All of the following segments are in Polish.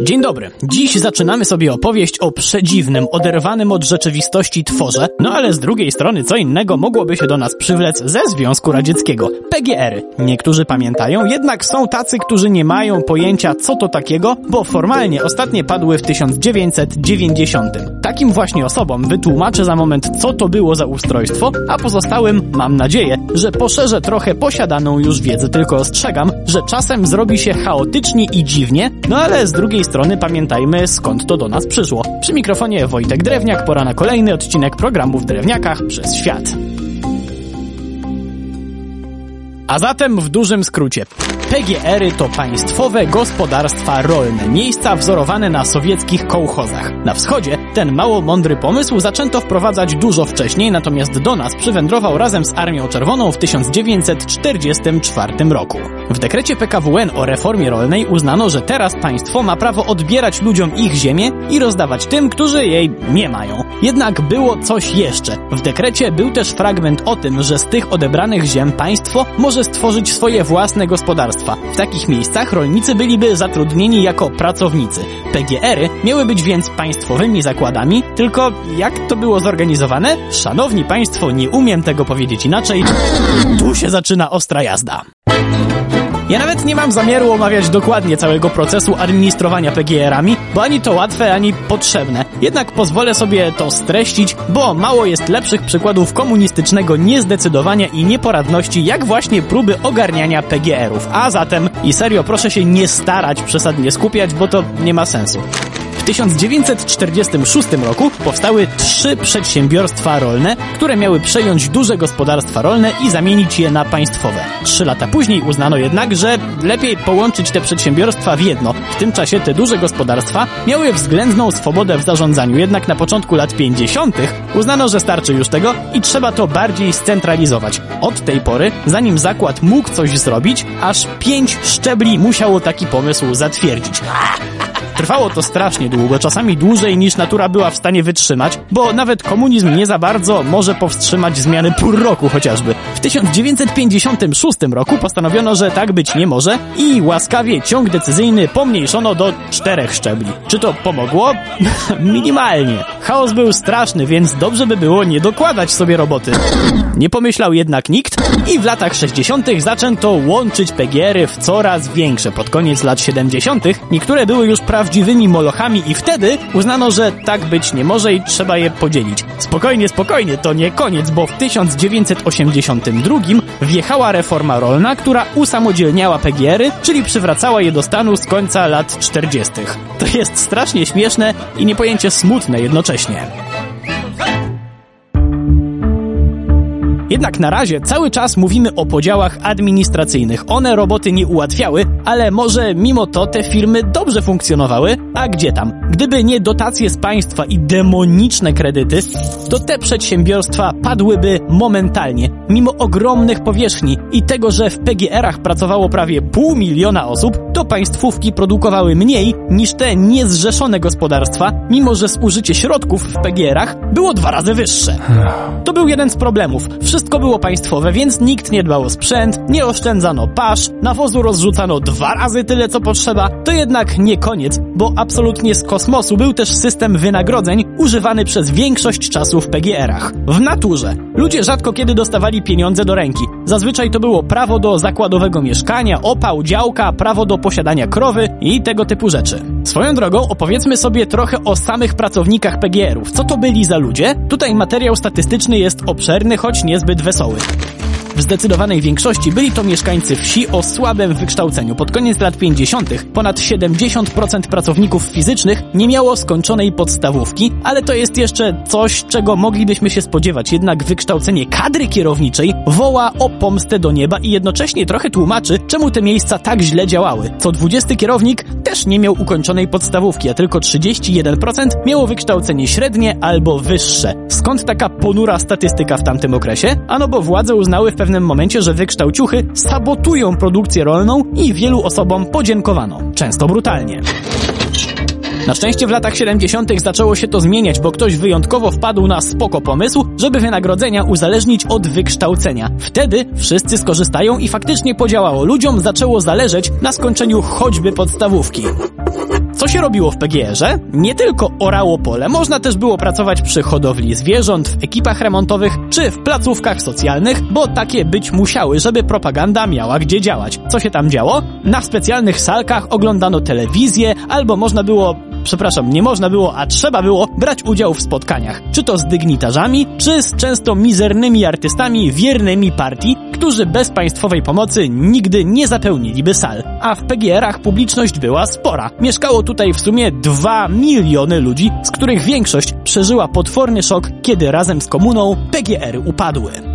Dzień dobry. Dziś zaczynamy sobie opowieść o przedziwnym, oderwanym od rzeczywistości tworze, no ale z drugiej strony co innego mogłoby się do nas przywlec ze Związku Radzieckiego. PGR-y. Niektórzy pamiętają, jednak są tacy, którzy nie mają pojęcia co to takiego, bo formalnie ostatnie padły w 1990. Takim właśnie osobom wytłumaczę za moment co to było za ustrojstwo, a pozostałym mam nadzieję, że poszerzę trochę posiadaną już wiedzę, tylko ostrzegam, że czasem zrobi się chaotycznie i dziwnie, no ale z drugiej strony pamiętajmy skąd to do nas przyszło. Przy mikrofonie Wojtek Drewniak, pora na kolejny odcinek programu w Drewniakach przez świat. A zatem w dużym skrócie. PGR-y to państwowe gospodarstwa rolne, miejsca wzorowane na sowieckich kołchozach. Na wschodzie ten mało mądry pomysł zaczęto wprowadzać dużo wcześniej, natomiast do nas przywędrował razem z Armią Czerwoną w 1944 roku. W dekrecie PKWN o reformie rolnej uznano, że teraz państwo ma prawo odbierać ludziom ich ziemię i rozdawać tym, którzy jej nie mają. Jednak było coś jeszcze. W dekrecie był też fragment o tym, że z tych odebranych ziem państwo może stworzyć swoje własne gospodarstwa. W takich miejscach rolnicy byliby zatrudnieni jako pracownicy. PGR-y miały być więc państwowymi zakładami, tylko jak to było zorganizowane? Szanowni Państwo, nie umiem tego powiedzieć inaczej. Tu się zaczyna ostra jazda. Ja nawet nie mam zamiaru omawiać dokładnie całego procesu administrowania PGR-ami, bo ani to łatwe, ani potrzebne. Jednak pozwolę sobie to streścić, bo mało jest lepszych przykładów komunistycznego niezdecydowania i nieporadności, jak właśnie próby ogarniania PGR-ów. A zatem, i serio, proszę się nie starać przesadnie skupiać, bo to nie ma sensu. W 1946 roku powstały trzy przedsiębiorstwa rolne, które miały przejąć duże gospodarstwa rolne i zamienić je na państwowe. Trzy lata później uznano jednak, że lepiej połączyć te przedsiębiorstwa w jedno. W tym czasie te duże gospodarstwa miały względną swobodę w zarządzaniu, jednak na początku lat 50. uznano, że starczy już tego i trzeba to bardziej scentralizować. Od tej pory, zanim zakład mógł coś zrobić, aż pięć szczebli musiało taki pomysł zatwierdzić. Trwało to strasznie długo, czasami dłużej niż natura była w stanie wytrzymać, bo nawet komunizm nie za bardzo może powstrzymać zmiany pór roku chociażby. W 1956 roku postanowiono, że tak być nie może i łaskawie ciąg decyzyjny pomniejszono do czterech szczebli. Czy to pomogło? Minimalnie. Chaos był straszny, więc dobrze by było nie dokładać sobie roboty. Nie pomyślał jednak nikt i w latach 60. zaczęto łączyć PGR-y w coraz większe. Pod koniec lat 70. niektóre były już prawdziwymi molochami i wtedy uznano, że tak być nie może i trzeba je podzielić. Spokojnie, spokojnie, to nie koniec, bo w 1982 wjechała reforma rolna, która usamodzielniała PGR-y, czyli przywracała je do stanu z końca lat 40. To jest strasznie śmieszne i niepojęcie smutne jednocześnie. Jednak na razie cały czas mówimy o podziałach administracyjnych. One roboty nie ułatwiały, ale może mimo to te firmy dobrze funkcjonowały? A gdzie tam? Gdyby nie dotacje z państwa i demoniczne kredyty, to te przedsiębiorstwa padłyby momentalnie. Mimo ogromnych powierzchni i tego, że w PGR-ach pracowało prawie pół miliona osób, to państwówki produkowały mniej niż te niezrzeszone gospodarstwa, mimo że zużycie środków w PGR-ach było dwa razy wyższe. To był jeden z problemów. Wszystko było państwowe, więc nikt nie dbał o sprzęt, nie oszczędzano pasz, nawozu rozrzucano dwa razy tyle co potrzeba. To jednak nie koniec, bo absolutnie z kosmosu był też system wynagrodzeń używany przez większość czasu w PGR-ach. W naturze. Ludzie rzadko kiedy dostawali pieniądze do ręki. Zazwyczaj to było prawo do zakładowego mieszkania, opał, działka, prawo do posiadania krowy i tego typu rzeczy. Swoją drogą opowiedzmy sobie trochę o samych pracownikach PGR-ów. Co to byli za ludzie? Tutaj materiał statystyczny jest obszerny, choć niezbyt wesoły. W zdecydowanej większości byli to mieszkańcy wsi o słabym wykształceniu. Pod koniec lat 50. ponad 70% pracowników fizycznych nie miało skończonej podstawówki, ale to jest jeszcze coś, czego moglibyśmy się spodziewać. Jednak wykształcenie kadry kierowniczej woła o pomstę do nieba i jednocześnie trochę tłumaczy, czemu te miejsca tak źle działały. Co 20 kierownik też nie miał ukończonej podstawówki, a tylko 31% miało wykształcenie średnie albo wyższe. Skąd taka ponura statystyka w tamtym okresie? Ano bo władze uznały w pewnym momencie, że wykształciuchy sabotują produkcję rolną i wielu osobom podziękowano. Często brutalnie. Na szczęście w latach 70. zaczęło się to zmieniać, bo ktoś wyjątkowo wpadł na spoko pomysł, żeby wynagrodzenia uzależnić od wykształcenia. Wtedy wszyscy skorzystają i faktycznie podziałało. Ludziom zaczęło zależeć na skończeniu choćby podstawówki. Co się robiło w PGR-ze? Nie tylko orało pole, można też było pracować przy hodowli zwierząt, w ekipach remontowych czy w placówkach socjalnych, bo takie być musiały, żeby propaganda miała gdzie działać. Co się tam działo? Na specjalnych salkach oglądano telewizję, albo można było przepraszam, nie można było, a trzeba było brać udział w spotkaniach. Czy to z dygnitarzami, czy z często mizernymi artystami wiernymi partii, którzy bez państwowej pomocy nigdy nie zapełniliby sal. A w PGR-ach publiczność była spora. Mieszkało tutaj w sumie 2 miliony ludzi, z których większość przeżyła potworny szok, kiedy razem z komuną PGR-y upadły.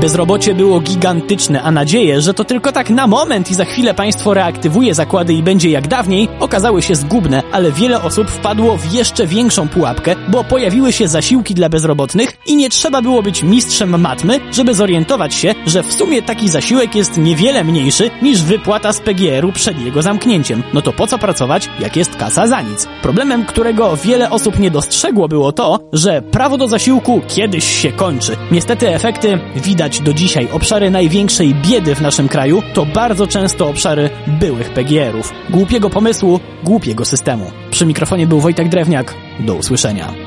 Bezrobocie było gigantyczne, a nadzieje, że to tylko tak na moment i za chwilę państwo reaktywuje zakłady i będzie jak dawniej, okazały się zgubne, ale wiele osób wpadło w jeszcze większą pułapkę, bo pojawiły się zasiłki dla bezrobotnych i nie trzeba było być mistrzem matmy, żeby zorientować się, że w sumie taki zasiłek jest niewiele mniejszy niż wypłata z PGR-u przed jego zamknięciem. No to po co pracować, jak jest kasa za nic? Problemem, którego wiele osób nie dostrzegło było to, że prawo do zasiłku kiedyś się kończy. Niestety efekty widać do dzisiaj obszary największej biedy w naszym kraju to bardzo często obszary byłych PGR-ów. Głupiego pomysłu, głupiego systemu. Przy mikrofonie był Wojtek Drewniak. Do usłyszenia.